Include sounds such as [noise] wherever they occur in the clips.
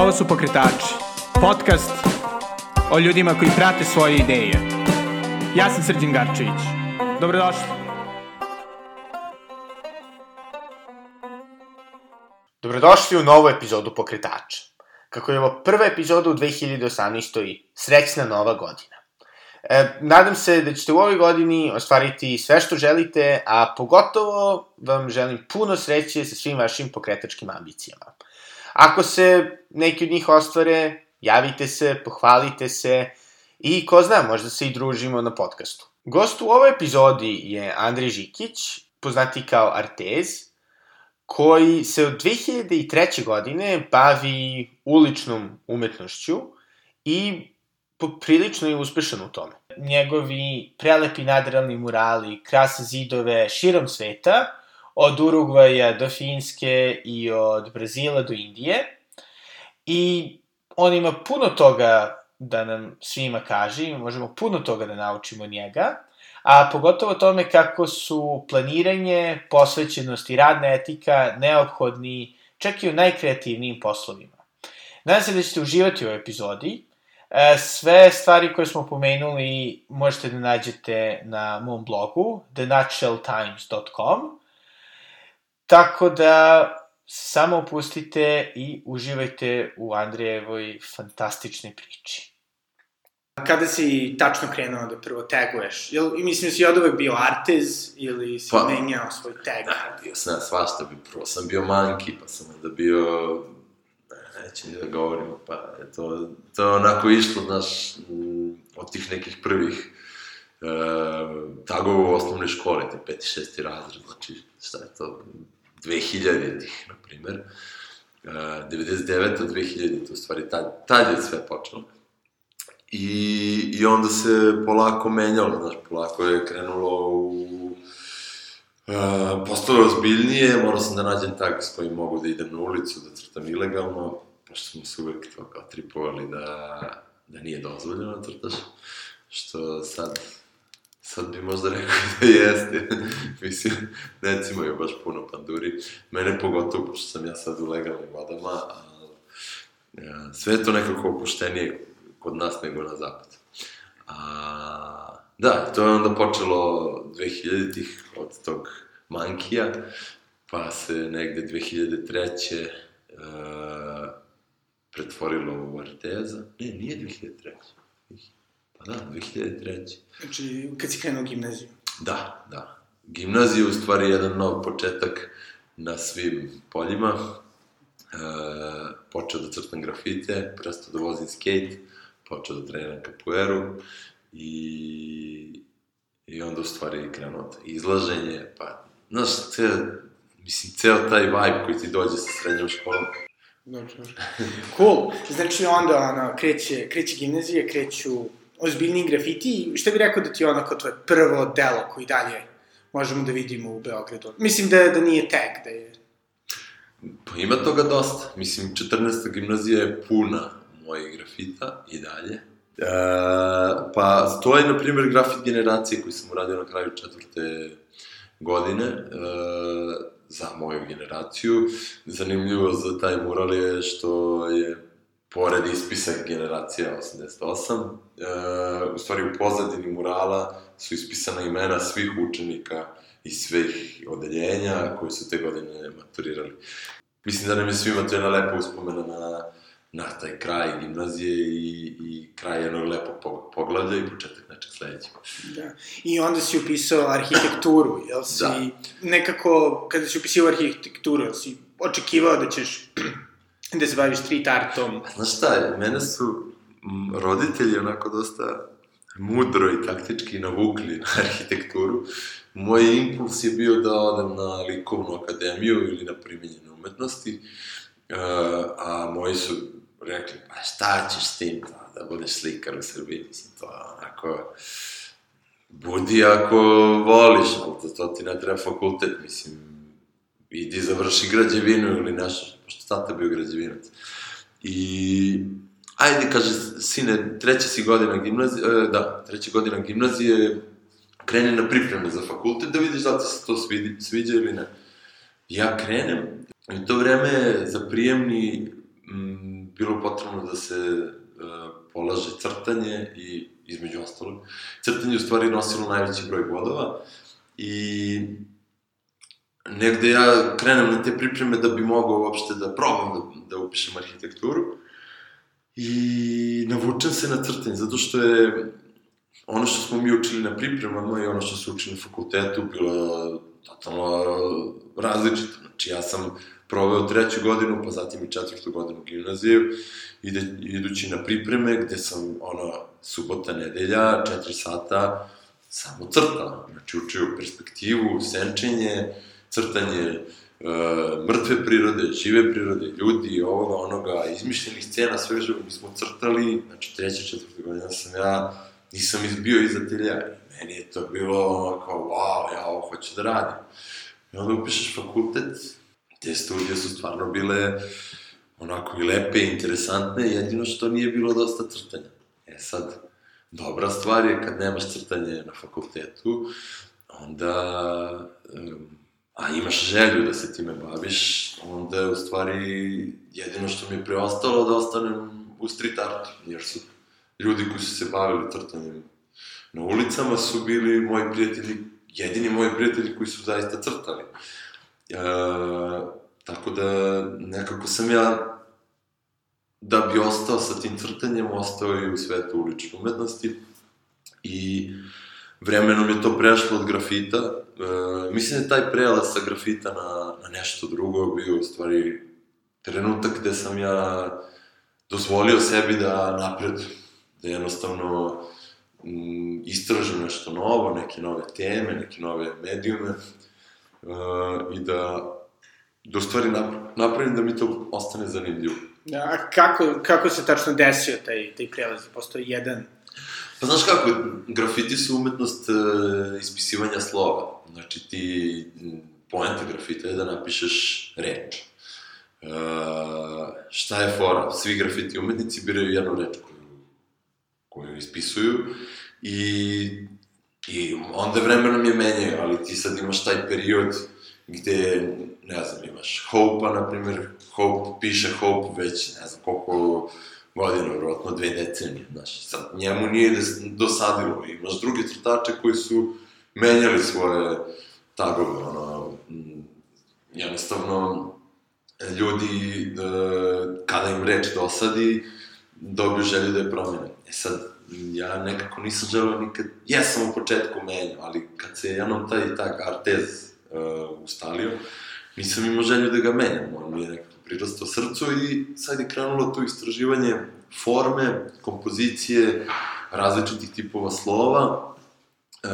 Ovo su Pokretači, podcast o ljudima koji prate svoje ideje. Ja sam Srđan Garčević. Dobrodošli. Dobrodošli u novu epizodu Pokretača. Kako je ovo prva epizoda u 2018. i srećna nova godina. E, nadam se da ćete u ovoj godini ostvariti sve što želite, a pogotovo vam želim puno sreće sa svim vašim pokretačkim ambicijama. Ako se neki od njih ostvare, javite se, pohvalite se i ko zna, možda se i družimo na podcastu. Gost u ovoj epizodi je Andrej Žikić, poznati kao Artez, koji se od 2003. godine bavi uličnom umetnošću i poprilično je uspešan u tome. Njegovi prelepi nadralni murali krase zidove širom sveta, od Urugvaja do Finske i od Brazila do Indije. I on ima puno toga da nam svima kaže možemo puno toga da naučimo njega, a pogotovo tome kako su planiranje, posvećenost i radna etika neophodni čak i u najkreativnijim poslovima. Nadam se da ćete uživati u ovoj epizodi. E, sve stvari koje smo pomenuli možete da nađete na mom blogu thenutshelltimes.com Tako da samo opustite i uživajte u Andrijevoj fantastičnoj priči. Kada si tačno krenuo da prvo taguješ? Jel, mislim da si od uvek bio artez ili si pa, menjao svoj tag? Da, bio sam svašta, bi, prvo sam bio monkey, pa sam onda bio, ne, neću ni da govorim, pa je to, to je onako išlo, znaš, od tih nekih prvih e, tagova u osnovnoj školi, ti peti, šesti razred, znači, šta je to, 2000-ih, na primer, uh, 99. 2000 to u stvari, tad, tad je sve počelo. I, I onda se polako menjalo, znaš, polako je krenulo u... Uh, postalo ozbiljnije, morao sam da nađem tag s kojim mogu da idem na ulicu, da crtam ilegalno, pošto smo se uvek to kao tripovali da, da nije dozvoljeno da crtaš, što sad Sad bi možda rekao [laughs] da jeste. [laughs] Mislim, recimo je baš puno panduri. Mene pogotovo, pošto sam ja sad u legalnim vodama, a, a, sve je to nekako opuštenije kod nas nego na zapad. A, da, to je onda počelo 2000-ih od tog Mankija, pa se negde 2003. Uh, pretvorilo u Arteza. Ne, nije 2003. Pa da, 2003. Znači, kad si krenuo gimnaziju? Da, da. Gimnazija je u stvari jedan nov početak na svim poljima. E, počeo da crtam grafite, prestao da vozim skate, počeo da treniram kapueru i, i onda u stvari krenuo izlaženje, pa, znaš, ceo, mislim, ceo taj vibe koji ti dođe sa srednjom školom, Dobro, dobro. Cool. Znači onda, ono, kreće, kreće gimnazija, kreću ozbiljniji grafiti, šta bi rekao da ti je ono kao tvoje prvo delo koji dalje možemo da vidimo u Beogradu? Mislim da, da nije tag, da je... Pa ima toga dosta. Mislim, 14. gimnazija je puna mojih grafita i dalje. E, pa, to je, na primjer, grafit generacije koji sam uradio na kraju četvrte godine e, za moju generaciju. Zanimljivo za taj mural je što je pored ispisa generacija 88, e, u stvari u pozadini murala su ispisana imena svih učenika iz svih odeljenja koji su te godine maturirali. Mislim da nam je svima to jedna lepa uspomena na, na taj kraj gimnazije i, i kraj jednog lepog poglavlja i početak nečeg sledećeg. Da. I onda si upisao arhitekturu, jel si da. nekako, kada si upisao arhitekturu, jel si očekivao da ćeš da se baviš street artom. Znaš šta, mene su roditelji onako dosta mudro i taktički navukli na arhitekturu. Moj impuls je bio da odem na likovnu akademiju ili na primjenjene umetnosti, uh, a moji su rekli, pa šta ćeš s tim, da, da budeš slikar u Srbiji, mislim, to onako, budi ako voliš, ali to ti ne treba fakultet, mislim, idi završi građevinu ili nešto, pošto tata bio građevinac. I, ajde, kaže, sine, treća si godina gimnazije, e, da, treća godina gimnazije, krene na pripreme za fakultet da vidiš da ti se to svidi, sviđa ili ne. Ja krenem, i to vreme za prijemni m, bilo potrebno da se uh, polaže crtanje i između ostalog. Crtanje u stvari nosilo najveći broj bodova i negde ja krenem na te pripreme da bi mogao uopšte da probam da, da upišem arhitekturu i navučem se na crtanje, zato što je ono što smo mi učili na pripremama i ono što su učili na fakultetu bilo totalno različito. Znači, ja sam proveo treću godinu, pa zatim i četvrtu godinu gimnaziju, ide, idući na pripreme, gde sam, ono, subota, nedelja, četiri sata, samo crtao. Znači, učio perspektivu, senčenje, crtanje e, mrtve prirode, žive prirode, ljudi, ovoga, onoga, izmišljenih scena, sve što mi smo crtali, znači, treća, četvrta godina sam ja, nisam izbio iz atelja. Meni je to bilo ono kao, wow, ja ovo hoću da radim. I onda upišeš fakultet, te studije su stvarno bile onako i lepe interesantne, jedino što nije bilo dosta crtanja. E sad, dobra stvar je kad nemaš crtanje na fakultetu, onda, a imaš želju da se time baviš, onda je u stvari jedino što mi je preostalo da ostanem u street artu, jer su ljudi koji su se bavili crtanjem na ulicama su bili moji prijatelji, jedini moji prijatelji koji su zaista crtali. E, tako da nekako sam ja da bi ostao sa tim crtanjem, ostao i u svetu ulične umetnosti i vremenom je to prešlo od grafita. E, mislim da taj prelaz sa grafita na, na nešto drugo bio u stvari trenutak gde sam ja dozvolio sebi da napred, da jednostavno m, istražim nešto novo, neke nove teme, neke nove medijume uh, i da, da u stvari napravim da mi to ostane zanimljivo. A kako, kako se tačno desio taj, taj prelaz? Postoji jedan... Pa znaš kako, grafiti su umetnost uh, ispisivanja slova. Znači ti, poenta grafita je da napišeš reč. Uh, šta je fora? Svi grafiti umetnici biraju jednu reč koju, koju ispisuju i, i onda vremenom je menjaju, ali ti sad imaš taj period gde, ne znam, imaš Hope-a, na primjer, Hope, piše Hope već, ne znam, koliko godina, vjerojatno dve decenije, znaš, sad njemu nije dosadilo, imaš druge crtače koji su menjali svoje tagove, ono, jednostavno, ljudi, e, kada im reč dosadi, dobiju želju da je promene. E sad, ja nekako nisam želeo nikad, jesam u početku menjao, ali kad se jednom taj tak artez uh, ustalio, nisam imao želju da ga menjam, on mi je nekako prirastao srcu i sad je krenulo to istraživanje forme, kompozicije, različitih tipova slova, uh,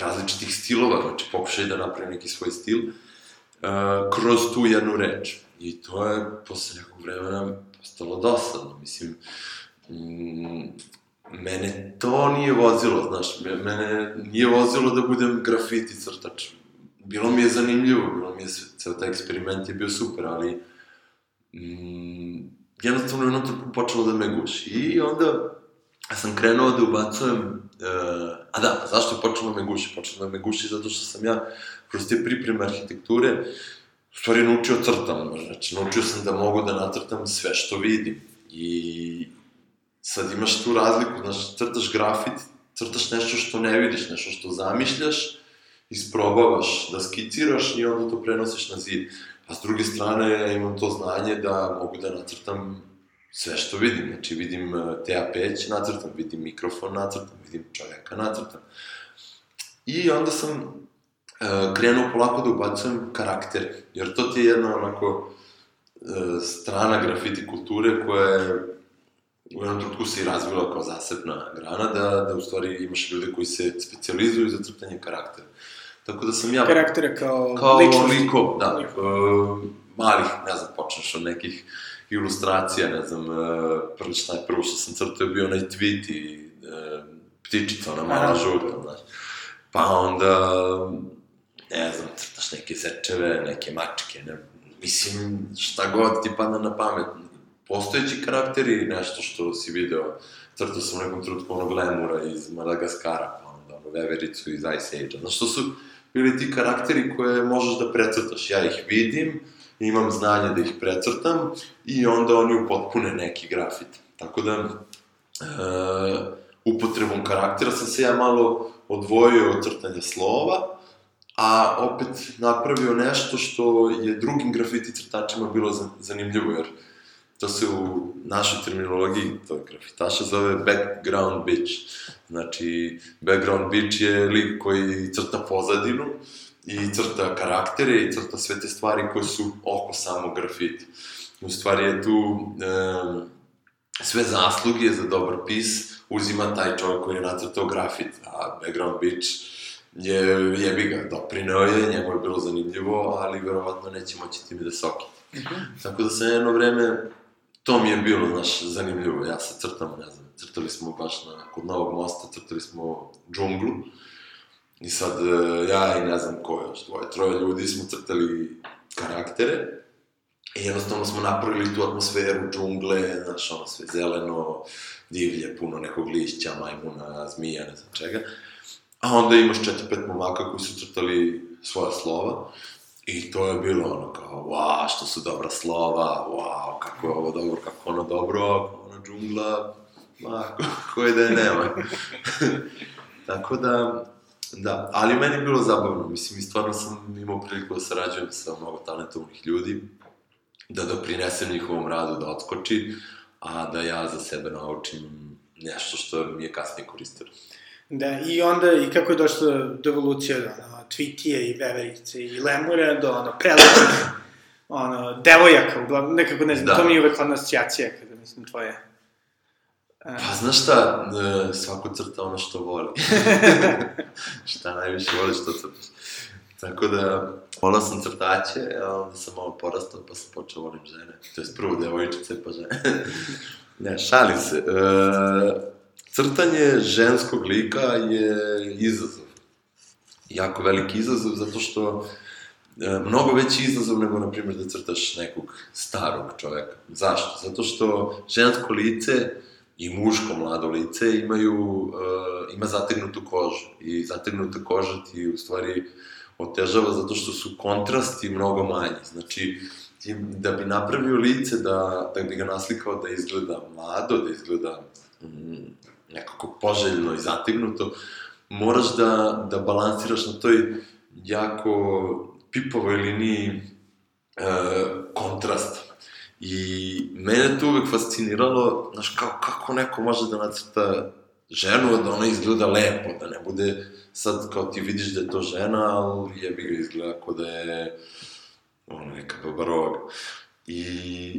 različitih stilova, znači pokušaj da napravim neki svoj stil, uh, kroz tu jednu reč. I to je posle nekog vremena postalo dosadno, mislim, mm, mene to nije vozilo, znaš, mene nije vozilo da budem grafiti crtač. Bilo mi je zanimljivo, bilo mi je, ceo taj eksperiment je bio super, ali mm, jednostavno je ono počelo da me guši. I onda sam krenuo da ubacujem, uh, a da, zašto je počelo da me guši? Počelo da me guši zato što sam ja kroz te pripreme arhitekture u stvari naučio crtam, znači naučio sam da mogu da natrtam sve što vidim. I sad imaš tu razliku, znaš, crtaš grafit, crtaš nešto što ne vidiš, nešto što zamišljaš, isprobavaš da skiciraš i onda to prenosiš na zid. A s druge strane, ja imam to znanje da mogu da nacrtam sve što vidim. Znači, vidim eh, TA peć, nacrtam, vidim mikrofon, nacrtam, vidim čoveka, nacrtam. I onda sam uh, krenuo polako da ubacujem karakter, jer to ti je jedna onako uh, strana grafiti kulture koja je u jednom trenutku se i razvila kao zasebna grana, da, da u stvari imaš ljude koji se specializuju za crtanje karaktera. Tako da sam ja... Karaktera kao, kao ličnosti. Liko, da. Uh, malih, ne znam, počneš od nekih ilustracija, ne znam, uh, prvo šta je prvo što sam crtao je bio onaj tweet i uh, ptičica, ona mala žuta, znaš. Pa onda, ne znam, crtaš neke zečeve, neke mačke, ne, mislim, šta god ti padne na pamet, postojeći karakteri, nešto što si video, crtao sam u nekom trenutku onog lemura iz Madagaskara, pa onda ono vevericu iz Ice Age-a. Znaš, to su bili ti karakteri koje možeš da precrtaš. Ja ih vidim, imam znanje da ih precrtam i onda oni upotpune neki grafit. Tako da, e, upotrebom karaktera sam se ja malo odvojio od crtanja slova, a opet napravio nešto što je drugim grafiti crtačima bilo zanimljivo, jer to se u našoj terminologiji, to je grafitaša, zove background bitch. Znači, background bitch je lik koji crta pozadinu i crta karaktere i crta sve te stvari koje su oko samog grafita. U stvari je tu e, sve zasluge za dobar pis uzima taj čovjek koji je nacrtao grafit, a background bitch je, jebi ga, doprineo je, njemu je bilo zanimljivo, ali verovatno neće moći time da soki. Mm -hmm. Tako da sam jedno vreme, to mi je bilo, znaš, zanimljivo, ja se crtam, ne znam, crtali smo baš na, kod Novog mosta, crtali smo džunglu, i sad e, ja i ne znam ko još, dvoje, troje ljudi smo crtali karaktere, i jednostavno smo napravili tu atmosferu džungle, znaš, ono sve zeleno, divlje, puno nekog lišća, majmuna, zmija, ne znam čega. A onda imaš četiri, pet momaka koji su crtali svoja slova. I to je bilo ono kao, wow, što su dobra slova, wow, kako je ovo dobro, kako ono dobro, ono džungla, ma, koje da je nema. [laughs] Tako da, da, ali meni je bilo zabavno, mislim, i stvarno sam imao priliku da sarađujem sa mnogo talentovnih ljudi, da doprinesem njihovom radu da odskoči, a da ja za sebe naučim nešto što mi je kasnije koristilo. Da, i onda, i kako je došlo do evolucije, ono, Tweetije i Veverice i Lemure, do, ono, prelepih, ono, devojaka, uglavnom, nekako, ne znam, da. to mi je uvek ona asocijacija, kada mislim, tvoje... Pa, znaš šta, e, svako crta ono što voli. [laughs] šta najviše voliš, što crtaš. Tako da, volao sam crtače, a onda sam malo porastao, pa sam počeo volim žene. To je prvo devojčice, pa žene. [laughs] ne, šalim se. E, crtanje ženskog lika je izazov. Jako veliki izazov, zato što e, mnogo veći izazov nego, na primjer, da crtaš nekog starog čoveka. Zašto? Zato što žensko lice i muško mlado lice imaju, e, ima zategnutu kožu. I zategnuta koža ti u stvari otežava zato što su kontrasti mnogo manji. Znači, ti, da bi napravio lice, da, da bi ga naslikao da izgleda mlado, da izgleda mm, nekako poželjno i zategnuto, moraš da, da balansiraš na toj jako pipovoj liniji e, kontrasta. I mene to uvek fasciniralo, znaš, kao, kako neko može da nacrta ženu, da ona izgleda lepo, da ne bude sad kao ti vidiš da je to žena, ali jebi ga izgleda kao da je ono, neka babaroga. I,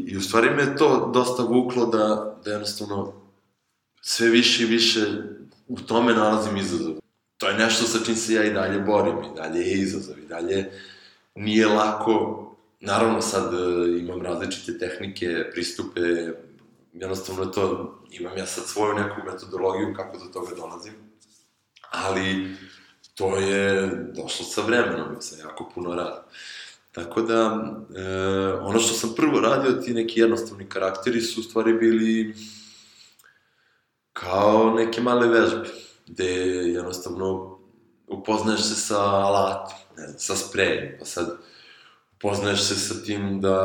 I u stvari me to dosta vuklo da, da jednostavno sve više i više u tome nalazim izazov. To je nešto sa čim se ja i dalje borim, i dalje je izazov, i dalje nije lako, naravno sad e, imam različite tehnike, pristupe, jednostavno to, imam ja sad svoju neku metodologiju kako do toga dolazim, ali to je došlo sa vremenom, sa jako puno rada. Tako da, e, ono što sam prvo radio, ti neki jednostavni karakteri su u stvari bili kao neke male vežbe, gde jednostavno upoznaješ se sa alatom, ne znam, sa sprejem, pa sad upoznaješ se sa tim da,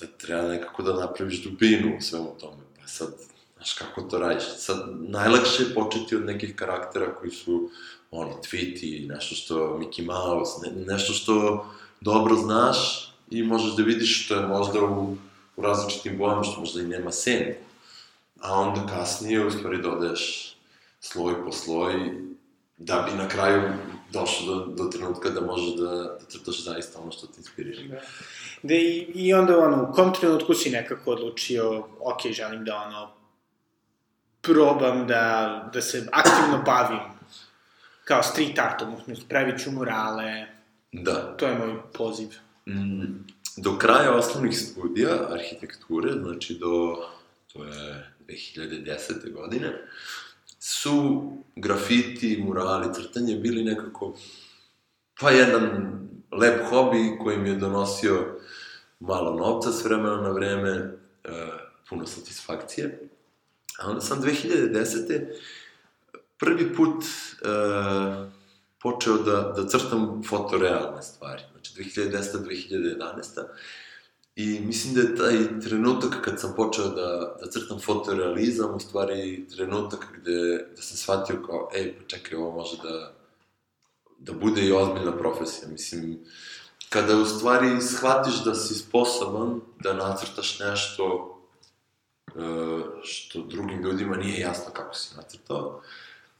da treba nekako da napraviš dubinu u svemu tome, pa sad, znaš kako to radiš. Sad, najlakše je početi od nekih karaktera koji su, ono, Tweety, nešto što Mickey Mouse, ne, nešto što dobro znaš i možeš da vidiš što je možda u, u različitim bojama, što možda i nema senku a onda kasnije u stvari dodaješ sloj po sloj da bi na kraju došlo do, do trenutka da možeš da, da crtaš zaista ono što te inspiriše. Da. Da i, i onda ono, u kom trenutku si nekako odlučio, ok, želim da ono, probam da, da se aktivno bavim kao street artom, u smislu, pravit ću murale. Da. To je moj poziv. Mm, do kraja osnovnih studija arhitekture, znači do, to je 2010. godine, su grafiti, murali, crtanje bili nekako pa jedan lep hobi koji mi je donosio malo novca s vremena na vreme, e, puno satisfakcije. A onda sam 2010. prvi put e, počeo da, da crtam fotorealne stvari. Znači 2010. 2011. I mislim da je taj trenutak kad sam počeo da, da crtam fotorealizam, u stvari trenutak gde, gde sam shvatio kao, ej, pa čekaj, ovo može da, da bude i ozbiljna profesija. Mislim, kada u stvari shvatiš da si sposoban da nacrtaš nešto e, što drugim ljudima nije jasno kako si nacrtao,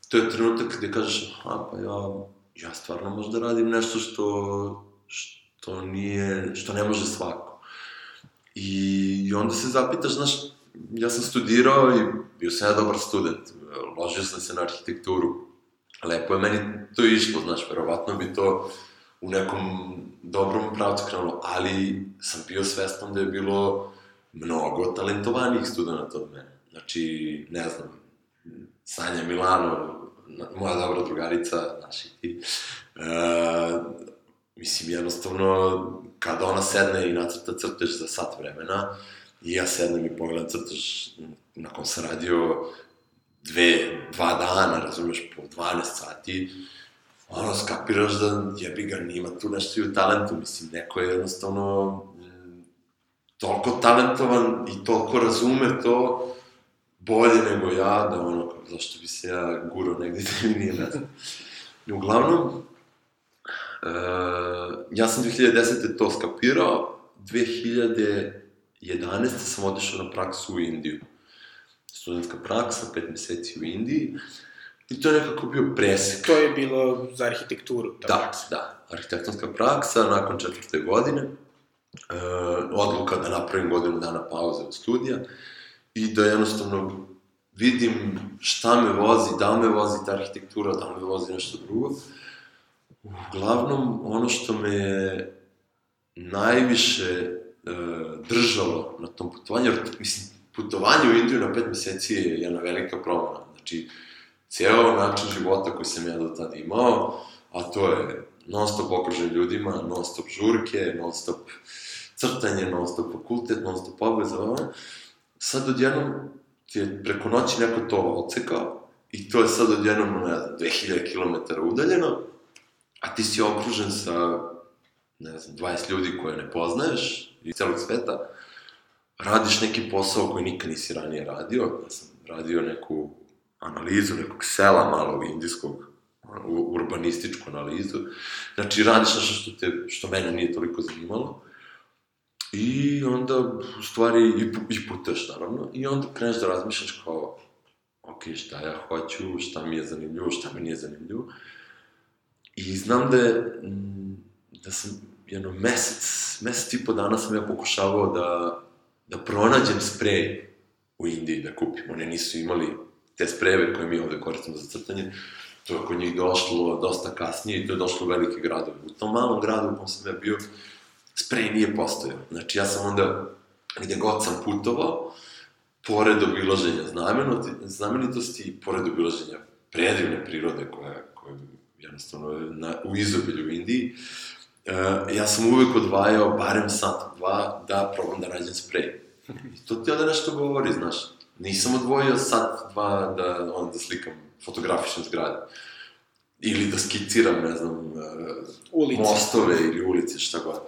to je trenutak gde kažeš, aha, pa ja, ja stvarno možda radim nešto što, što nije, što ne može svako. I, I onda se zapitaš, znaš, ja sam studirao i bio sam ja dobar student, ložio sam se na arhitekturu, lepo je meni to išlo, znaš, verovatno bi to u nekom dobrom pravcu krenulo, ali sam bio svestan da je bilo mnogo talentovanijih studenta od mene. Znači, ne znam, Sanja Milano, moja dobra drugarica, znaš i ti, e, mislim, jednostavno, kada ona sedne i nacrta crtež za sat vremena, i ja sednem i pogledam crtež na kom sam radio dve, dva dana, razumeš, po 12 sati, ono, skapiraš da jebi ga, nima tu nešto i u talentu, mislim, neko je jednostavno m, toliko talentovan i toliko razume to bolje nego ja, da ono, zašto bi se ja gurao negde da mi nije ne znam. Uglavnom, ja sam 2010. to skapirao, 2011. sam otišao na praksu u Indiju. Studentska praksa, pet meseci u Indiji. I to je nekako bio presek. To je bilo za arhitekturu, ta Da, praksa. da. Arhitektonska praksa nakon četvrte godine. E, odluka da napravim godinu dana pauze od studija i da jednostavno vidim šta me vozi, da me vozi ta arhitektura, da me vozi nešto drugo. Uglavnom, ono što me je najviše e, držalo na tom putovanju, jer, mislim, putovanje u Indiju na pet meseci je jedna velika promena. Znači, cijelo način života koji sam ja do tada imao, a to je non stop okružen ljudima, non stop žurke, non stop crtanje, non stop fakultet, non stop obveza, sad odjednom ti je preko noći neko to ocekao i to je sad odjednom, ne znam, 2000 km udaljeno, a ti si okružen sa, ne znam, 20 ljudi koje ne poznaješ iz celog sveta, radiš neki posao koji nikad nisi ranije radio, ja sam radio neku analizu nekog sela malog indijskog, urbanističku analizu. Znači, radiš nešto što, te, što mene nije toliko zanimalo. I onda, u stvari, i, i putuješ, naravno, i onda kreneš da razmišljaš kao, ok, šta ja hoću, šta mi je zanimljivo, šta mi nije zanimljivo. I znam da je, mm, da sam jedno mesec, mesec i po dana sam ja pokušavao da, da pronađem sprej u Indiji da kupim. Oni nisu imali te sprejeve koje mi ovde koristimo za crtanje, to je kod njih došlo dosta kasnije i to je došlo u velike gradove. U tom malom gradu u kom sam ja bio, sprej nije postojao. Znači, ja sam onda, gde god sam putovao, pored obilaženja znamenoti, znamenitosti, pored obilaženja predivne prirode koja, koja jednostavno je na, u izobilju u Indiji, uh, ja sam uvek odvajao barem sat, dva, da probam da nađem sprej. I to ti onda nešto govori, znaš. Nisam odvojio sat, dva da, on, da slikam, fotografišem zgrade. Ili da skiciram, ne znam, uh, Ulice. mostove ili ulice, šta god.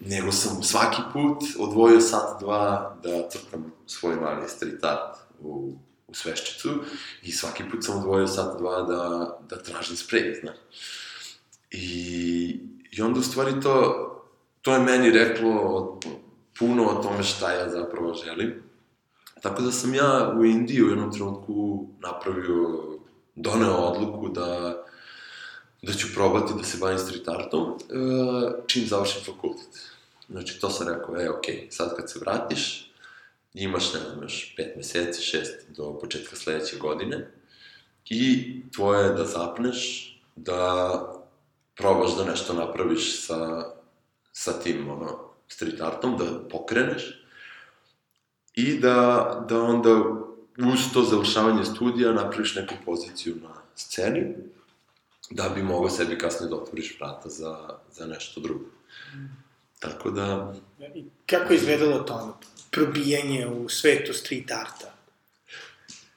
Nego sam svaki put odvojio sat, dva da crtam svoj mali street art u, u sveščicu i svaki put sam odvojio sat, dva da, da tražim sprej, znaš. I, I onda u stvari to, to je meni reklo puno o tome šta ja zapravo želim. Tako da sam ja u Indiji u jednom trenutku napravio, doneo odluku da, da ću probati da se bavim street artom e, čim završim fakultet. Znači, to sam rekao, e, okej, okay, sad kad se vratiš, imaš, ne znam, još pet meseci, šest do početka sledeće godine i tvoje je da zapneš, da probaš da nešto napraviš sa, sa tim, ono, street artom, da pokreneš i da, da onda uz to završavanje studija napraviš neku poziciju na sceni, da bi mogao sebi kasnije da otvoriš vrata za, za nešto drugo. Tako da, I kako je izgledalo to probijanje u svetu street arta?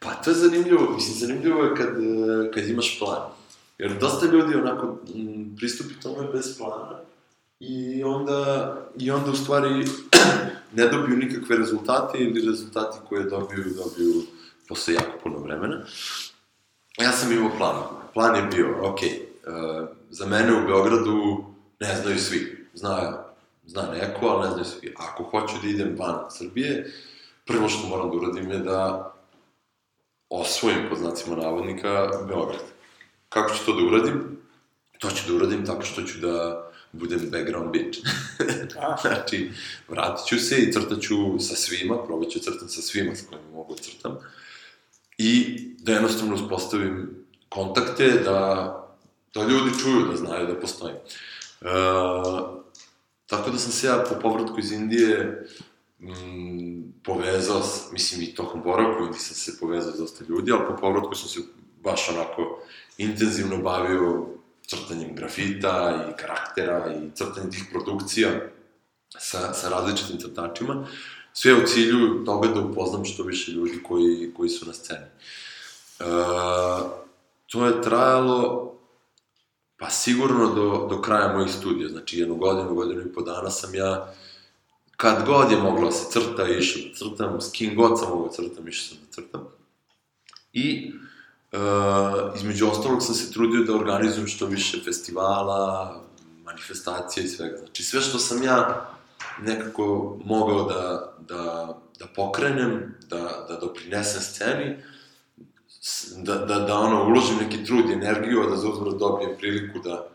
pa to je zanimljivo, mislim, zanimljivo je kad, e, kad imaš plan. Jer dosta ljudi onako m, pristupi tome bez plana i onda, i onda u stvari [clears throat] ne dobiju nikakve rezultate ili rezultati koje dobiju, dobiju posle jako puno vremena. Ja sam imao plan. Plan je bio, ok, uh, za mene u Beogradu ne znaju svi. Zna, zna neko, ali ne znaju svi. Ako hoću da idem van Srbije, prvo što moram da uradim je da osvojim, po znacima navodnika, Beograd. Kako ću to da uradim? To ću da uradim tako što ću da budem background bitch. [laughs] znači, vratit ću se i crtat ću sa svima, probat ću crtam sa svima s kojima mogu da crtam. I da jednostavno uspostavim kontakte, da, da ljudi čuju, da znaju da postojim. E, tako da sam se ja po povratku iz Indije mm, povezao, mislim i tokom boravka u sam se povezao s dosta ljudi, ali po povratku sam se baš onako intenzivno bavio crtanjem grafita i karaktera i crtanjem tih produkcija sa, sa različitim crtačima, sve u cilju toga da upoznam što više ljudi koji, koji su na sceni. E, to je trajalo pa sigurno do, do kraja mojih studija, znači jednu godinu, godinu i po dana sam ja kad god je mogla da se crta, išao da crtam, s kim god sam mogla da crtam, išao sam da crtam. I Uh, između ostalog sam se trudio da organizujem što više festivala, manifestacija i svega. Znači sve što sam ja nekako mogao da, da, da pokrenem, da, da doprinesem sceni, da, da, da ono, uložim neki trud i energiju, a da za uzvrat dobijem priliku da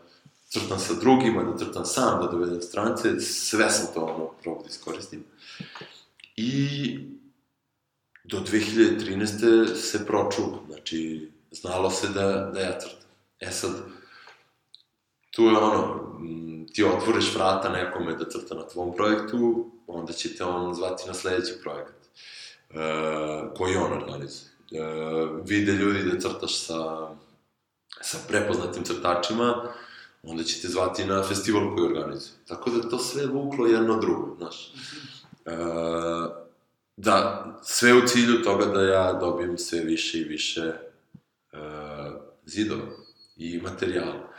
crtam sa drugima, da crtam sam, da dovedem strance, sve sam to ono probao da iskoristim. I do 2013. se pročulo, znači, znalo se da, da ja crtam. E sad, tu je ono, ti otvoriš vrata nekome da crta na tvom projektu, onda će te on zvati na sledeći projekat, e, koji on organizuje. E, vide ljudi da crtaš sa, sa prepoznatim crtačima, onda će te zvati na festival koji organizuje. Tako da to sve vuklo jedno drugo, znaš. E, da, sve u cilju toga da ja dobijem sve više i više uh, zidova i materijala.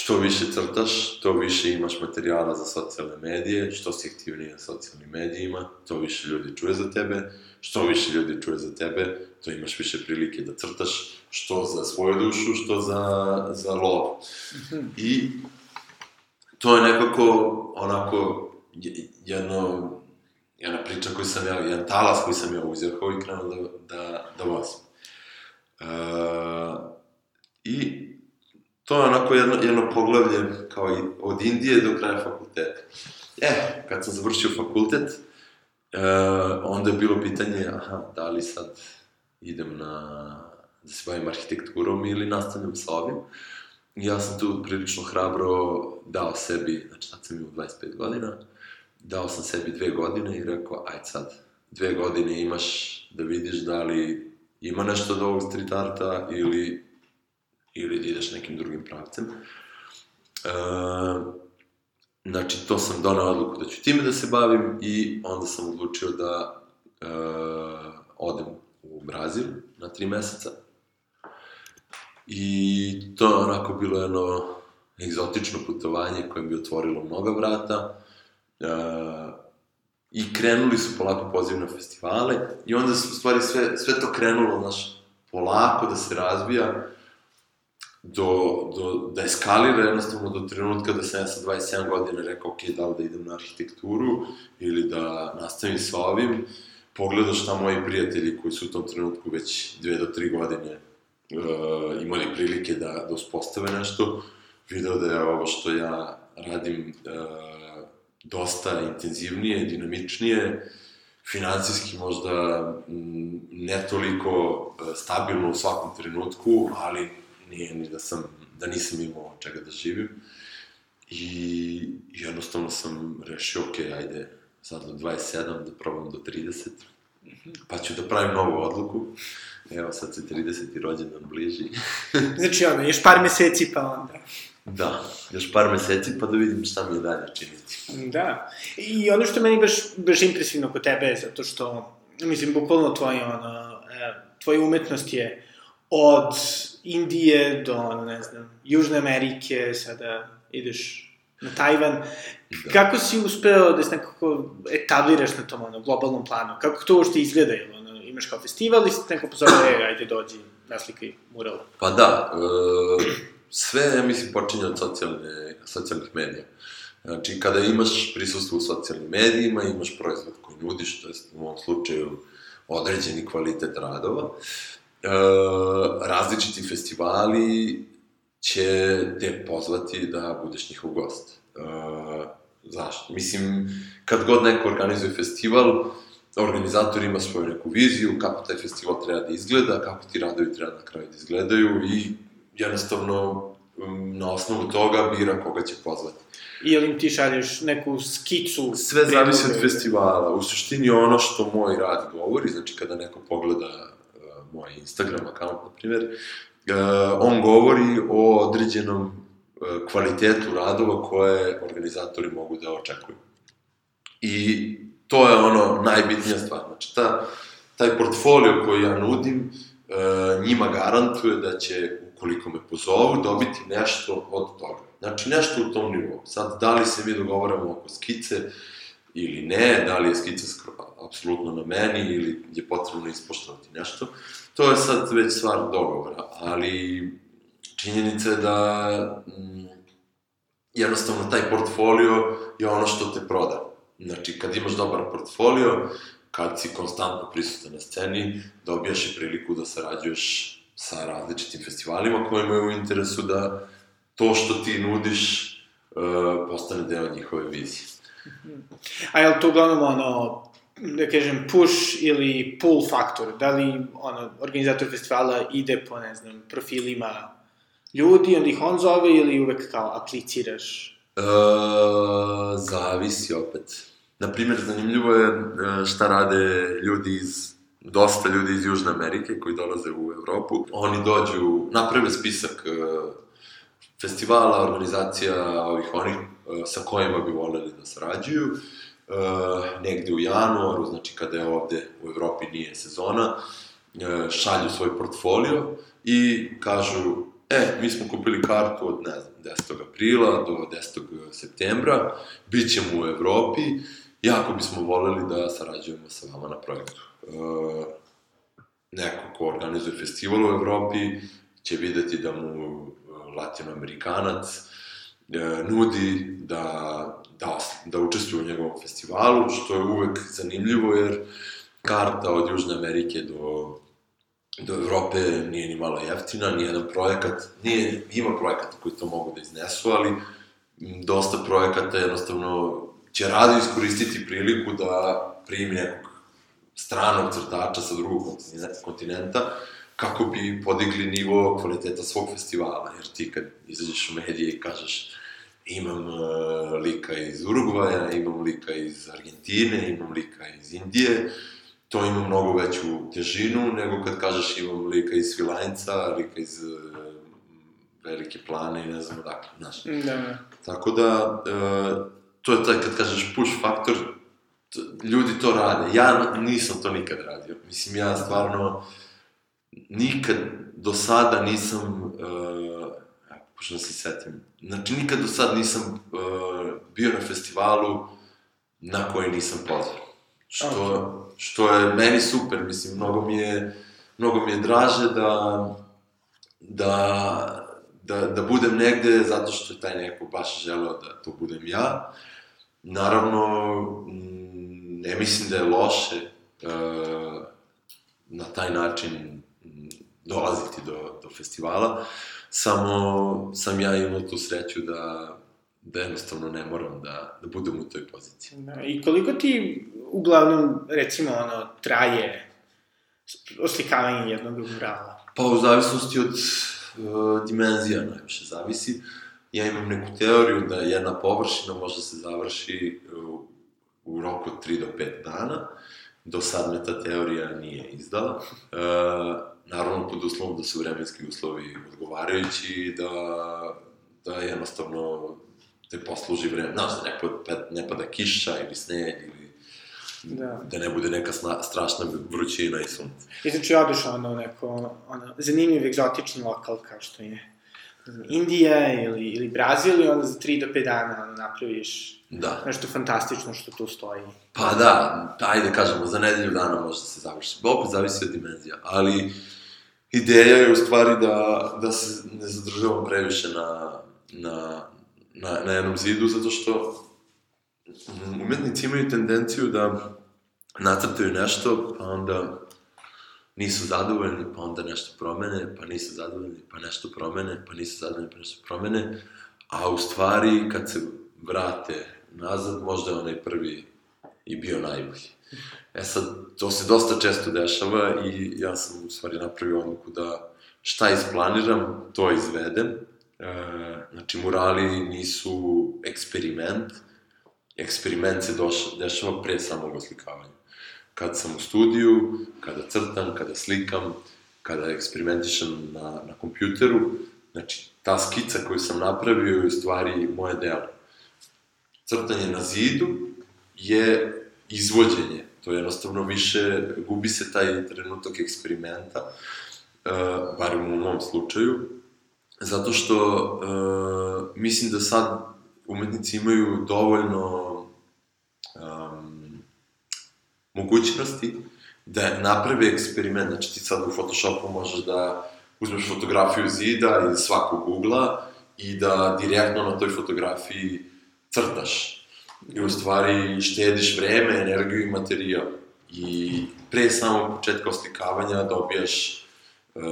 Što više crtaš, to više imaš materijala za socijalne medije, što si aktivniji na socijalnim medijima, to više ljudi čuje za tebe, što više ljudi čuje za tebe, to imaš više prilike da crtaš, što za svoju dušu, što za, za lov. I to je nekako onako jedno jedna priča koju sam ja, jedan talas koji sam ja uzirkao i krenuo da, da, da vozim. Uh, I to je onako jedno, jedno poglavlje kao i od Indije do kraja fakulteta. E, kad sam završio fakultet, uh, onda je bilo pitanje, aha, da li sad idem na, da se bavim arhitekturom ili nastavljam sa ovim. Ja sam tu prilično hrabro dao sebi, znači sad sam imao 25 godina, dao sam sebi dve godine i rekao, aj sad, dve godine imaš da vidiš da li ima nešto od ovog street arta ili, ili da ideš nekim drugim pravcem. E, znači, to sam donao odluku da ću time da se bavim i onda sam odlučio da e, odem u Brazil na tri meseca. I to je onako bilo jedno egzotično putovanje koje mi otvorilo mnoga vrata Uh, I krenuli su polako poziv na festivale i onda su u stvari sve, sve to krenulo, znaš, polako da se razvija do, do, da eskalira jednostavno do trenutka da sam ja sa 27 godina rekao, ok, da li da idem na arhitekturu ili da nastavim sa ovim, pogledao šta moji prijatelji koji su u tom trenutku već dve do tri godine uh, imali prilike da, da uspostave nešto, video da je ovo što ja radim uh, dosta intenzivnije, dinamičnije, financijski možda mm, ne toliko e, stabilno u svakom trenutku, ali nije ni da sam, da nisam imao čega da živim. I jednostavno sam rešio, ok, ajde, sad do 27, da probam do 30, pa ću da pravim novu odluku. Evo, sad se 30. rođendan bliži. [laughs] znači, ono, još par meseci pa onda. Da, još par meseci pa da vidim šta mi je dalje činiti. Da, i ono što meni baš, baš impresivno kod tebe je zato što, mislim, bukvalno tvoja, ono, e, tvoja umetnost je od Indije do, ne znam, Južne Amerike, sada ideš na Tajvan. Da. Kako si uspeo da se nekako etabliraš na tom ono, globalnom planu? Kako to uopšte izgleda? Jel, ono, imaš kao festival ili se neko pozove, e, ajde dođi, naslikaj mural? Pa da, e, sve, ja mislim, počinje od socijalne, socijalnih medija. Znači, kada imaš prisustvo u socijalnim medijima, imaš proizvod koji nudiš, to je u ovom slučaju određeni kvalitet radova, e, različiti festivali će te pozvati da budeš njihov gost. E, zašto? Mislim, kad god neko organizuje festival, organizator ima svoju neku viziju, kako taj festival treba da izgleda, kako ti radovi treba na kraju da izgledaju i jednostavno na osnovu toga bira koga će pozvati. Ili im ti šalješ neku skicu? Sve zavisi od festivala. U suštini ono što moj rad govori, znači kada neko pogleda moj Instagram account, na primjer, uh, on govori o određenom uh, kvalitetu radova koje organizatori mogu da očekuju. I to je ono najbitnija stvar. Znači, ta, taj portfolio koji ja nudim, uh, njima garantuje da će, ukoliko me pozovu, dobiti nešto od toga. Znači, nešto u tom nivou. Sad, da li se mi dogovaramo oko skice ili ne, da li je skica apsolutno na meni ili je potrebno ispoštovati nešto, to je sad već stvar dogovora, ali činjenica je da mm, jednostavno taj portfolio je ono što te proda. Znači, kad imaš dobar portfolio, kad si konstantno prisutan na sceni, dobijaš i priliku da sarađuješ sa različitim festivalima koji imaju u interesu da to što ti nudiš uh, postane deo njihove vizije. A je li to uglavnom ono, da kažem, push ili pull faktor? Da li ono, organizator festivala ide po, ne znam, profilima ljudi, onda ih on zove ili uvek kao apliciraš? E, zavisi opet. Naprimer, zanimljivo je e, šta rade ljudi iz dosta ljudi iz Južne Amerike koji dolaze u Evropu. Oni dođu, naprave spisak e, festivala, organizacija ovih onih e, sa kojima bi voleli da sarađuju, e, negde u januaru, znači kada je ovde u Evropi nije sezona, e, šalju svoj portfolio i kažu, e, mi smo kupili kartu od, ne znam, 10. aprila do 10. septembra, bit ćemo u Evropi, jako bismo voleli da sarađujemo sa vama na projektu. neko ko organizuje festival u Evropi će videti da mu latinoamerikanac, e, nudi da, da, da učestvuje u njegovom festivalu, što je uvek zanimljivo, jer karta od Južne Amerike do, do Evrope nije ni malo jeftina, nijedan projekat, nije, ima projekata koji to mogu da iznesu, ali dosta projekata jednostavno će rado iskoristiti priliku da primi nekog stranog crtača sa drugog kontinenta, kako bi podigli nivo kvaliteta svog festivala, jer ti kad izađeš u medije i kažeš imam uh, lika iz Urugvaja, imam lika iz Argentine, imam lika iz Indije, to ima mnogo veću težinu nego kad kažeš imam lika iz Svilajnca, lika iz uh, Velike plane i ne znam odakle, znaš. Da. Tako da, uh, to je taj kad kažeš push faktor, ljudi to rade. Ja nisam to nikad radio. Mislim, ja stvarno nikad do sada nisam, uh, pošto da se setim, znači nikad do sada nisam uh, bio na festivalu na koji nisam pozvan. Što, okay. što je meni super, mislim, mnogo mi je, mnogo mi je draže da, da, da, da budem negde zato što je taj neko baš želeo da to budem ja. Naravno, ne mislim da je loše uh, na taj način dolaziti do, do festivala, samo sam ja imao tu sreću da, da jednostavno ne moram da, da budem u toj poziciji. Da, I koliko ti uglavnom, recimo, ono, traje oslikavanje jednog murala? Pa u zavisnosti od uh, dimenzija najviše zavisi. Ja imam neku teoriju da jedna površina može se završi u, u roku od 3 do 5 dana. Do sad me ta teorija nije izdala. Uh, naravno pod uslovom da su vremenski uslovi odgovarajući i da, da jednostavno te posluži vreme, znaš, da ne, pada, ne pada kiša ili sneg ili da, da ne bude neka sna, strašna vrućina i sunce. I znači odeš ono neko, ono, zanimljiv egzotični lokal kao što je Indija ili, ili Brazil i onda za 3 do 5 dana ono, napraviš Da. nešto fantastično što tu stoji. Pa da, ajde kažemo, za nedelju dana može da se završi. Opet zavisi od dimenzija, ali ideja je u stvari da, da se ne zadržavamo previše na, na, na, na jednom zidu, zato što umetnici imaju tendenciju da nacrtaju nešto, pa onda nisu zadovoljni, pa onda nešto promene, pa nisu zadovoljni, pa nešto promene, pa nisu zadovoljni, pa nešto promene, a u stvari kad se vrate nazad, možda je onaj prvi i bio najbolji. E sad, to se dosta često dešava i ja sam u stvari napravio odluku da šta isplaniram, to izvedem. E, znači, murali nisu eksperiment, eksperiment se doš, dešava pre samog oslikavanja. Kad sam u studiju, kada crtam, kada slikam, kada eksperimentišem na, na kompjuteru, znači, ta skica koju sam napravio je u stvari moje delo. Crtanje na zidu je izvođenje, to je jednostavno više, gubi se taj trenutak eksperimenta, uh, bar u mom slučaju, zato što uh, mislim da sad umetnici imaju dovoljno um, mogućnosti da naprave eksperiment, znači ti sad u Photoshopu možeš da uzmeš fotografiju zida ili svakog ugla i da direktno na toj fotografiji crtaš. I u stvari štediš vreme, energiju i materijal. I pre samog početka oslikavanja dobijaš uh,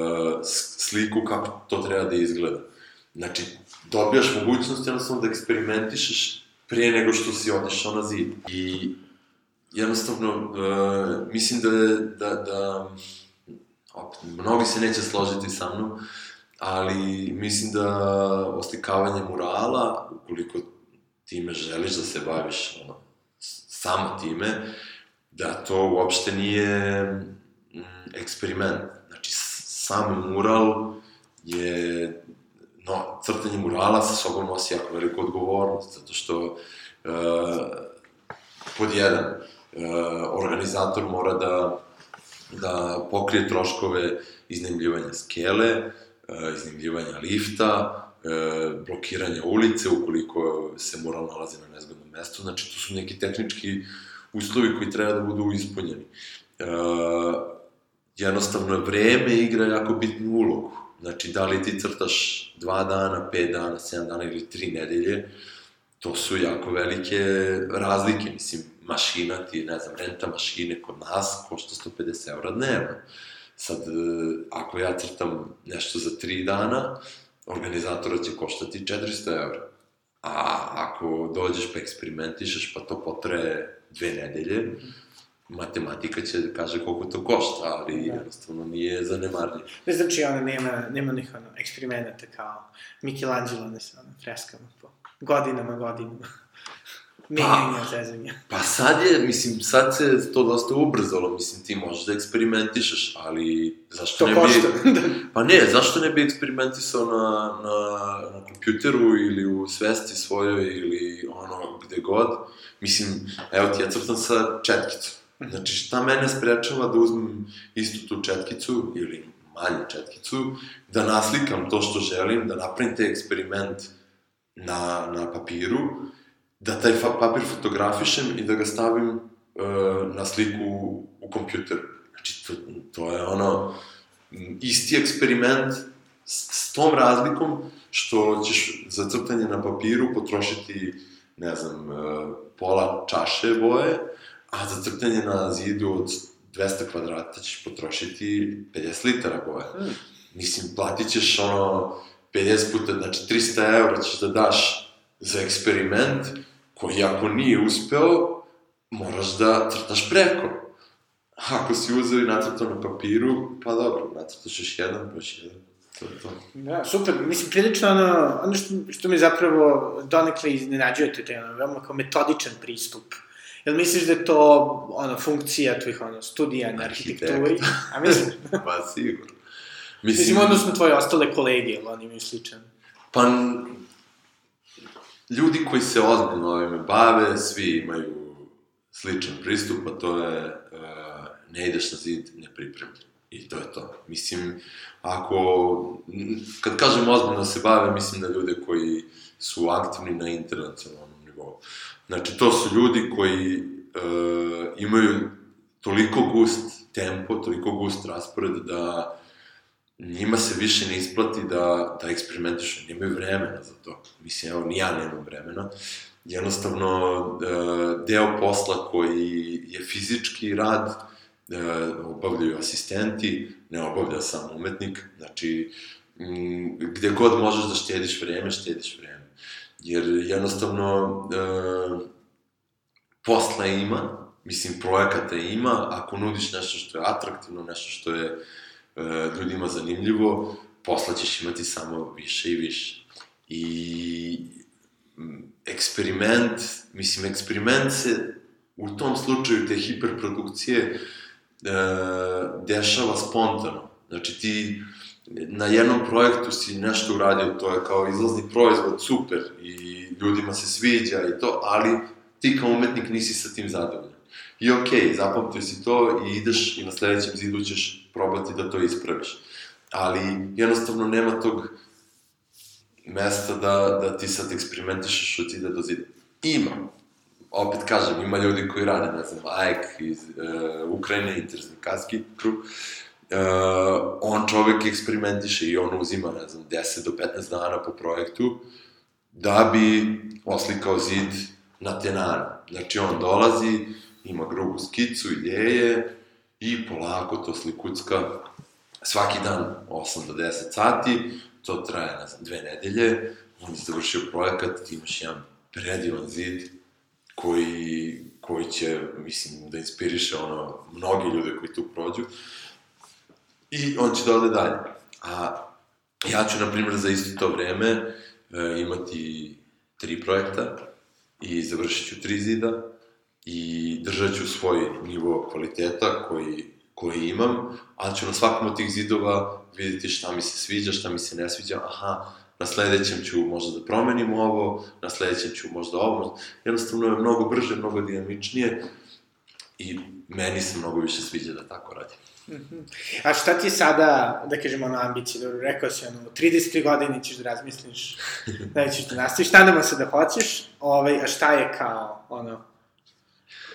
sliku kako to treba da izgleda. Znači, dobijaš mogućnost jednostavno da eksperimentišeš pre nego što si otišao na zid. I jednostavno, uh, mislim da, da, da opet, mnogi se neće složiti sa mnom, ali mislim da oslikavanje murala, ukoliko time želiš da se baviš ono, samo time, da to uopšte nije mm, eksperiment. Znači, sam mural je, no, crtanje murala sa sobom nosi jako veliku odgovornost, zato što, e, pod jedan, e, organizator mora da, da pokrije troškove iznajmljivanja skele, e, iznajmljivanja lifta, blokiranja ulice ukoliko se mural nalazi na nezgodnom mestu. Znači, to su neki tehnički uslovi koji treba da budu ispunjeni. E, jednostavno, vreme igra jako bitnu ulogu. Znači, da li ti crtaš dva dana, pet dana, sedam dana ili tri nedelje, to su jako velike razlike. Mislim, mašina ti, ne znam, renta mašine kod nas košta 150 eura dnevno. Sad, e, ako ja crtam nešto za tri dana, organizatora će koštati 400 eura. A ako dođeš pa eksperimentišeš, pa to potraje dve nedelje, matematika će da kaže koliko to košta, ali da. jednostavno nije zanemarljivo. Ne znači, ona nema, nema nih ono, eksperimenata kao Michelangelo ne sa ono, freskama po godinama, godinama. Menjanja, pa, zezanja. Pa sad je, mislim, sad se to dosta ubrzalo, mislim, ti možeš da eksperimentišeš, ali zašto to ne košta. bi... [laughs] pa ne, zašto ne bi eksperimentisao na, na, na kompjuteru ili u svesti svojoj ili ono, gde god. Mislim, evo ti, ja crtam sa četkicom. Znači, šta mene sprečava da uzmem istu tu četkicu ili manju četkicu, da naslikam to što želim, da napravim taj eksperiment na, na papiru, da taj papir fotografišem i da ga stavim e, na sliku u kompjuter. Znači, to, to je ono, isti eksperiment s, s tom razlikom što ćeš za crtanje na papiru potrošiti, ne znam, e, pola čaše boje, a za crtanje na zidu od 200 kvadrata ćeš potrošiti 50 litara boje. Hmm. Mislim, platit ćeš ono 50 puta, znači 300 eura ćeš da daš za eksperiment, koji ako nije uspeo, moraš da crtaš preko. Ako si uzeo i nacrtao na papiru, pa dobro, nacrtaš još jedan, pa još jedan. To to. Da, super. Mislim, prilično ono, ono što, što me zapravo donekle iznenađuje, to je ono, veoma kao metodičan pristup. Jel misliš da je to, ono, funkcija tvojih, ono, studija na arhitekturi? A mislim? [laughs] pa sigurno. Mislim, mislim odnosno tvoje ostale kolege, jel oni imaju sličan? Pa, ljudi koji se ozbiljno ovime bave, svi imaju sličan pristup, a to je uh, ne ideš na zid nepripremljen. I to je to. Mislim, ako, kad kažem ozbiljno se bave, mislim na ljude koji su aktivni na internacionalnom nivou. Znači, to su ljudi koji e, imaju toliko gust tempo, toliko gust raspored da njima se više ne isplati da, da eksperimentišu, nemaju vremena za to. Mislim, evo, ni ja nemam vremena. Jednostavno, e, deo posla koji je fizički rad, e, obavljaju asistenti, ne obavlja sam umetnik, znači, gde god možeš da štediš vreme, štediš vreme. Jer jednostavno, e, posla ima, mislim, projekata ima, ako nudiš nešto što je atraktivno, nešto što je e, ljudima zanimljivo, posla ćeš imati samo više i više. I eksperiment, mislim, eksperiment se u tom slučaju te hiperprodukcije e, dešava spontano. Znači ti na jednom projektu si nešto uradio, to je kao izlazni proizvod, super, i ljudima se sviđa i to, ali ti kao umetnik nisi sa tim zadovoljan. I okej, okay, zapamtio si to i ideš i na sledećem zidu ćeš probati da to ispraviš. Ali jednostavno nema tog mesta da, da ti sad eksperimentišeš od zida do zida. Ima. Opet kažem, ima ljudi koji rade, ne znam, Ajk iz uh, Ukrajine, Interesni Kaski Crew, uh, on čovek eksperimentiše i on uzima, ne znam, 10 do 15 dana po projektu, da bi oslikao zid na tenanu. Znači, on dolazi, ima grubu skicu, ideje i polako to slikucka svaki dan 8 do 10 sati, to traje, ne znam, dve nedelje, on je završio projekat, ti imaš jedan predivan zid koji, koji će, mislim, da inspiriše ono, mnogi ljude koji tu prođu. I on će da ode dalje. A ja ću, na primjer, za isto to vreme e, imati tri projekta i završit ću tri zida i držat ću svoj nivo kvaliteta koji, koji imam, ali ću na svakom od tih zidova videti šta mi se sviđa, šta mi se ne sviđa, aha, na sledećem ću možda da promenim ovo, na sledećem ću možda ovo, jednostavno je mnogo brže, mnogo dinamičnije i meni se mnogo više sviđa da tako radim. A šta ti sada, da kažemo, ono, ambicije? Dobro, rekao si, ono, 33 godine ćeš da razmisliš da ćeš da nastaviš, nadamo se da hoćeš, ovaj, a šta je kao, ono,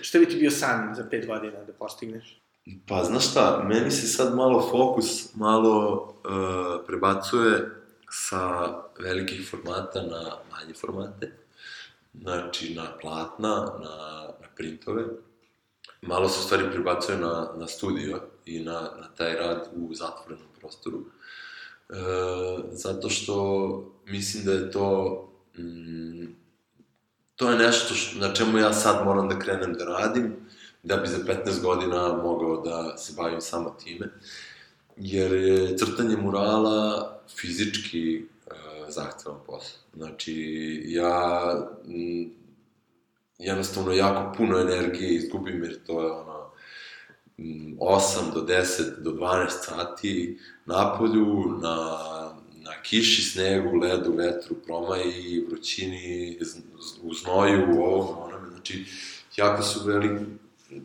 šta bi ti bio san za 5 godina da postigneš? Pa, znaš šta, meni se sad malo fokus malo uh, prebacuje sa velikih formata na manje formate, znači na platna, na, na printove, malo se u stvari prebacuje na, na studio i na, na taj rad u zatvorenom prostoru. E, zato što mislim da je to mm, to je nešto š, na čemu ja sad moram da krenem da radim, da bi za 15 godina mogao da se bavim samo time. Jer je crtanje murala fizički e, zahtevan posao. Znači, ja m, jednostavno jako puno energije izgubim jer to je ono 8 do 10 do 12 sati na polju, na, kiši, snegu, ledu, vetru, promaji, vrućini, u znoju, u ovom, onome, znači jako su velike,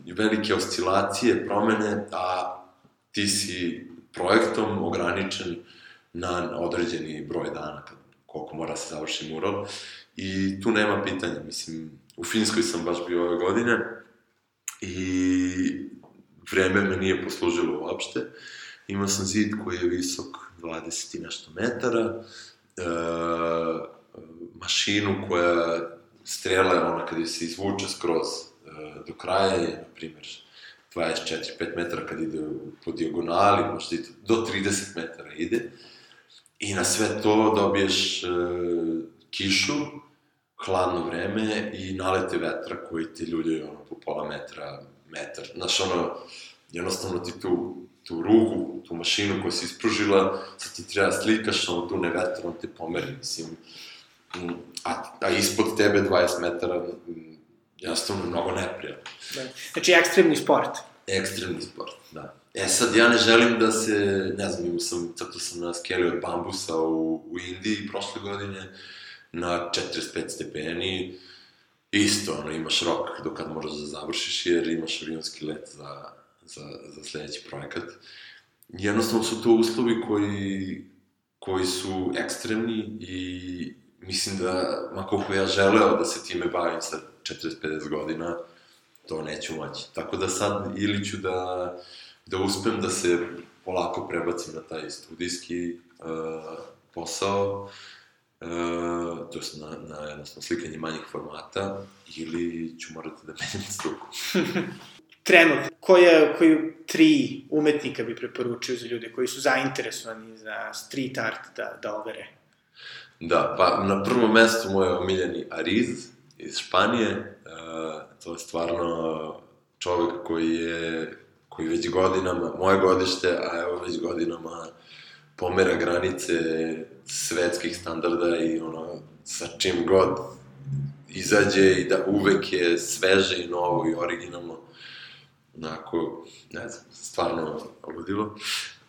velike oscilacije, promene, a ti si projektom ograničen na određeni broj dana, kad, koliko mora se završi mural, i tu nema pitanja, mislim, u Finskoj sam baš bio ove godine i vreme me nije poslužilo uopšte. Imao sam zid koji je visok 20 i nešto metara, e, mašinu koja strela je ona kada se izvuče skroz e, do kraja je, na primjer, 24-5 metara kad ide po dijagonali, možda i do 30 metara ide. I na sve to dobiješ e, kišu, hladno vreme i nalete vetra koji ti ljuljaju ono po pola metra, metar. Znaš, ono, jednostavno ti tu, tu ruku, tu mašinu koja se ispružila, sad ti treba slikaš, ono, dune vetar, on te pomeri, mislim. Mm, a, a ispod tebe 20 metara, mm, jednostavno mnogo neprijatno. Da. Znači, ekstremni sport. Ekstremni sport, da. E sad, ja ne želim da se, ne znam, imao sam, crtao sam na skeli od bambusa u, u Indiji prošle godine, na 45 stepeni, isto, ono, imaš rok do kad moraš da završiš, jer imaš avionski let za, za, za sledeći projekat. jednostavno su to uslovi koji, koji su ekstremni i mislim da, ma koliko ja želeo da se time bavim sa 40-50 godina, to neću moći. Tako da sad ili ću da, da uspem da se polako prebacim na taj studijski uh, posao, uh, to je na, na jednostavno slikanje manjih formata, ili ću morati da menjam struku. [laughs] Trenutno, koje, koju tri umetnika bi preporučio za ljude koji su zainteresovani za street art da, da overe? Da, pa na prvom mestu moj omiljeni Ariz iz Španije. Uh, to je stvarno čovek koji je koji već godinama, moje godište, a evo već godinama pomera granice svetskih standarda i ono, sa čim god izađe i da uvek je sveže i novo i originalno. Onako, ne znam, stvarno ludilo.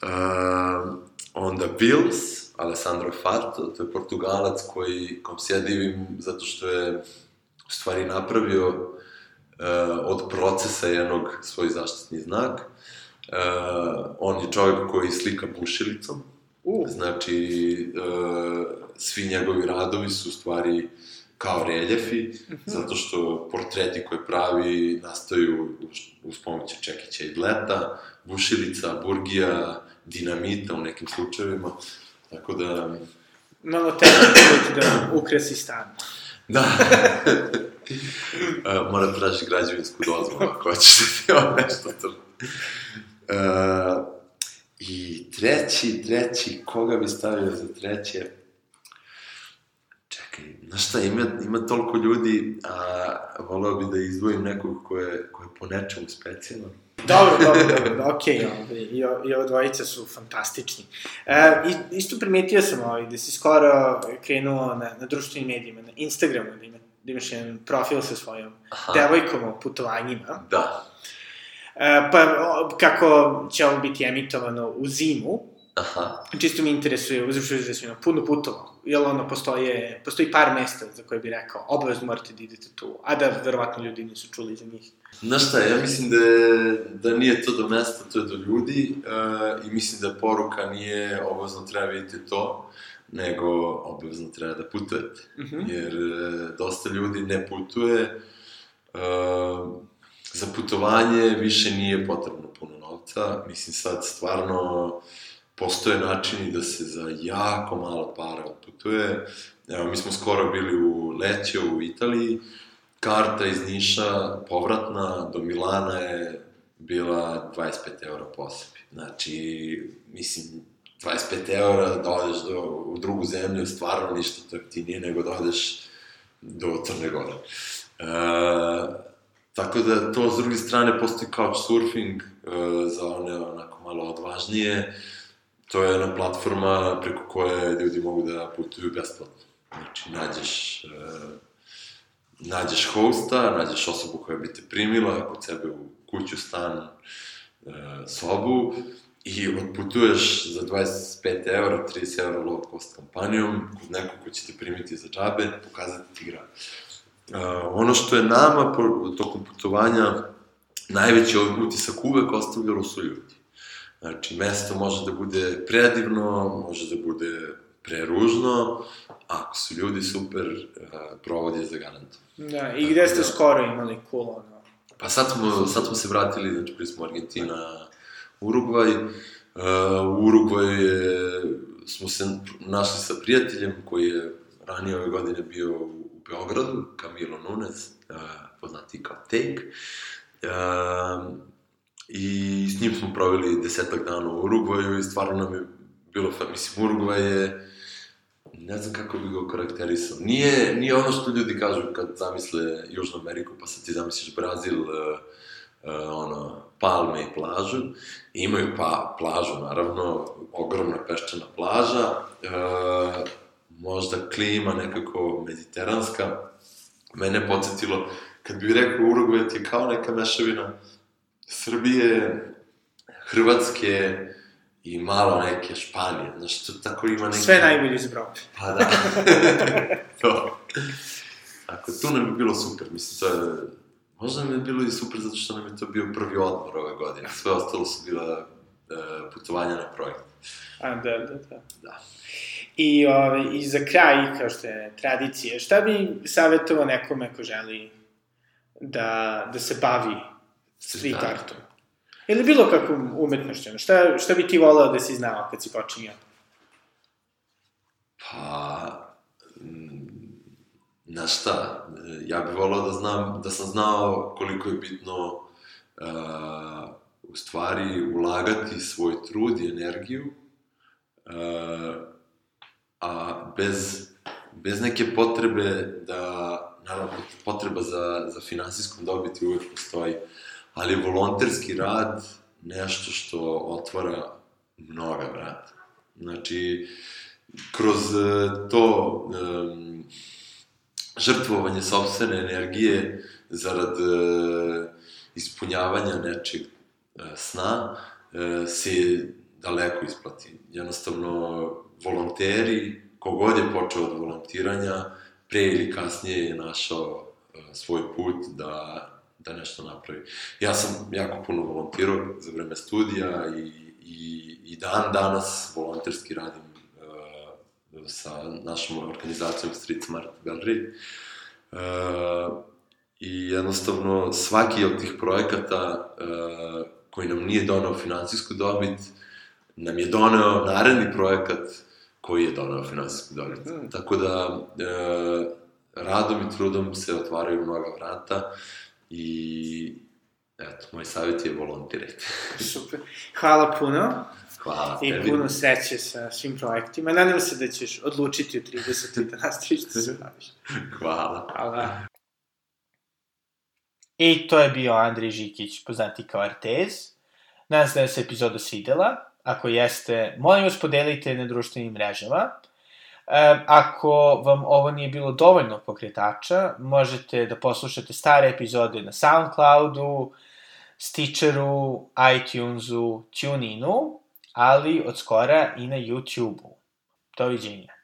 Uh, onda Bills, Alessandro Fato, to je portugalac koji, kom se ja divim zato što je u stvari napravio uh, od procesa jednog svoj zaštitni znak. Uh, on je čovjek koji slika bušilicom, uh. znači uh, svi njegovi radovi su u stvari kao reljefi, uh -huh. zato što portreti koje pravi nastaju uz pomoću čekića i dleta, bušilica, burgija, dinamita u nekim slučajevima, tako da... Malo teško da ukrasi stan. [laughs] Da. uh, mora traži građevinsku dozvolu ako hoćeš da ti ovo nešto to... Uh, I treći, treći, koga bi stavio za treće? Znaš šta, ima, ima toliko ljudi, a voleo bi da izdvojim nekog ko je, ko je po nečemu specijalan. [laughs] Dobro, dobro, dobro, okej, okay, i, i ove dvojice su fantastični. E, isto primetio sam ovaj, da si skoro krenuo na, na društvenim medijima, na Instagramu, da, ima, da imaš jedan profil sa svojom Aha. devojkom o putovanjima. Da. E, pa, kako će ovo biti emitovano u zimu, Aha. Čisto mi interesuje, uzavšuje da sam puno putovao, jel ono, postoje, postoji par mesta za koje bih rekao, obavezno morate da idete tu, a da verovatno ljudi nisu čuli za njih. Znaš šta, ja mislim da, da nije to do mesta, to je do ljudi uh, i mislim da poruka nije obavezno treba vidjeti to, nego obavezno treba da putujete. Uh Mhm. -huh. Jer uh, dosta ljudi ne putuje, uh, za putovanje više nije potrebno puno novca, mislim sad stvarno postoje načini da se za jako malo para otputuje. Evo, mi smo skoro bili u Lećo u Italiji, karta iz Niša, povratna, do Milana je bila 25 eura po osobi. Znači, mislim, 25 eura da odeš do, u drugu zemlju, stvarno ništa to nije nego da odeš do Crne Gore. E, tako da to s druge strane postoji couchsurfing e, za one onako malo odvažnije, to je jedna platforma preko koje ljudi mogu da putuju besplatno. Znači, nađeš, e, nađeš hosta, nađeš osobu koja bi te primila kod sebe u kuću, stan, e, sobu i otputuješ za 25 eura, 30 eura low cost kompanijom kod nekog ko će te primiti za džabe, pokazati ti grad. E, ono što je nama tokom putovanja najveći utisak uvek ostavljalo su ljudi. Znači, mesto može da bude predivno, može da bude preružno, ako su ljudi super, uh, provod je zagarantovan. Da, i gde ste skoro imali cool, ono? Pa sad smo, sad smo se vratili, znači, bili smo Argentina, Urugvaj. Uh, u Urugvaju je, smo se našli sa prijateljem koji je ranije ove godine bio u Beogradu, Camilo Nunes, uh, poznati kao Take. I s njim smo proveli desetak dana u Urugvaju i stvarno nam je bilo, mislim, Urugvaj je, ne znam kako bi ga karakterisao. Nije, nije ono što ljudi kažu kad zamisle Južnu Ameriku, pa sad ti zamisliš Brazil, uh, uh, ono, palme i plažu. I imaju pa, plažu, naravno, ogromna peščana plaža, uh, možda klima nekako mediteranska. Mene je podsjetilo, kad bih rekao Urugvaj ti je kao neka mešavina Srbije, Hrvatske i malo neke Španije. Znaš, to tako ima neke... Sve najbolje iz Evrope. Pa da. [laughs] to. Tako, tu nam je bilo super. Mislim, to je... Možda nam je bilo i super zato što nam je to bio prvi odmor ove godine. Sve ostalo su bila putovanja na projekt. A, da, da, da. Da. I, ove, I za kraj, kao što je tradicije, šta bi savjetovao nekome ko želi da, da se bavi street Street artom? Ili bilo kakvom umetnošću, šta, šta bi ti volao da si znao kad si počinjao? Pa, mm, na šta? Ja bih volao da znam, da sam znao koliko je bitno uh, u stvari ulagati svoj trud i energiju, uh, a bez, bez neke potrebe da, naravno, potreba za, za finansijskom dobiti uvek postoji, ali je volonterski rad nešto što otvara mnoga vrata. Znači, kroz e, to um, žrtvovanje sobstvene energije zarad e, ispunjavanja nečeg e, sna e, se daleko isplati. Jednostavno, volonteri, kogod je počeo od volontiranja, pre ili kasnije je našao e, svoj put da, da nešto napravi. Ja sam jako puno volontirao za vreme studija i, i, i dan danas volonterski radim e, sa našom organizacijom Street Smart Gallery. E, I jednostavno svaki od tih projekata e, koji nam nije donao finansijsku dobit, nam je doneo naredni projekat koji je donao finansijsku dobit. Mm. Tako da, e, radom i trudom se otvaraju mnoga vrata i eto, moj savjet je volontirajte. [laughs] Super. Hvala puno Hvala i tebi. puno sreće sa svim projektima. Nadam se da ćeš odlučiti u 30 da nastaviš da se baviš. [laughs] Hvala. Hvala. I to je bio Andrej Žikić, poznati kao Artez. Nadam se da se epizoda svidela. Ako jeste, molim vas podelite na društvenim mrežama. E, ako vam ovo nije bilo dovoljno pokretača, možete da poslušate stare epizode na Soundcloudu, Stitcheru, iTunesu, TuneInu, ali od skora i na YouTubeu. Doviđenja.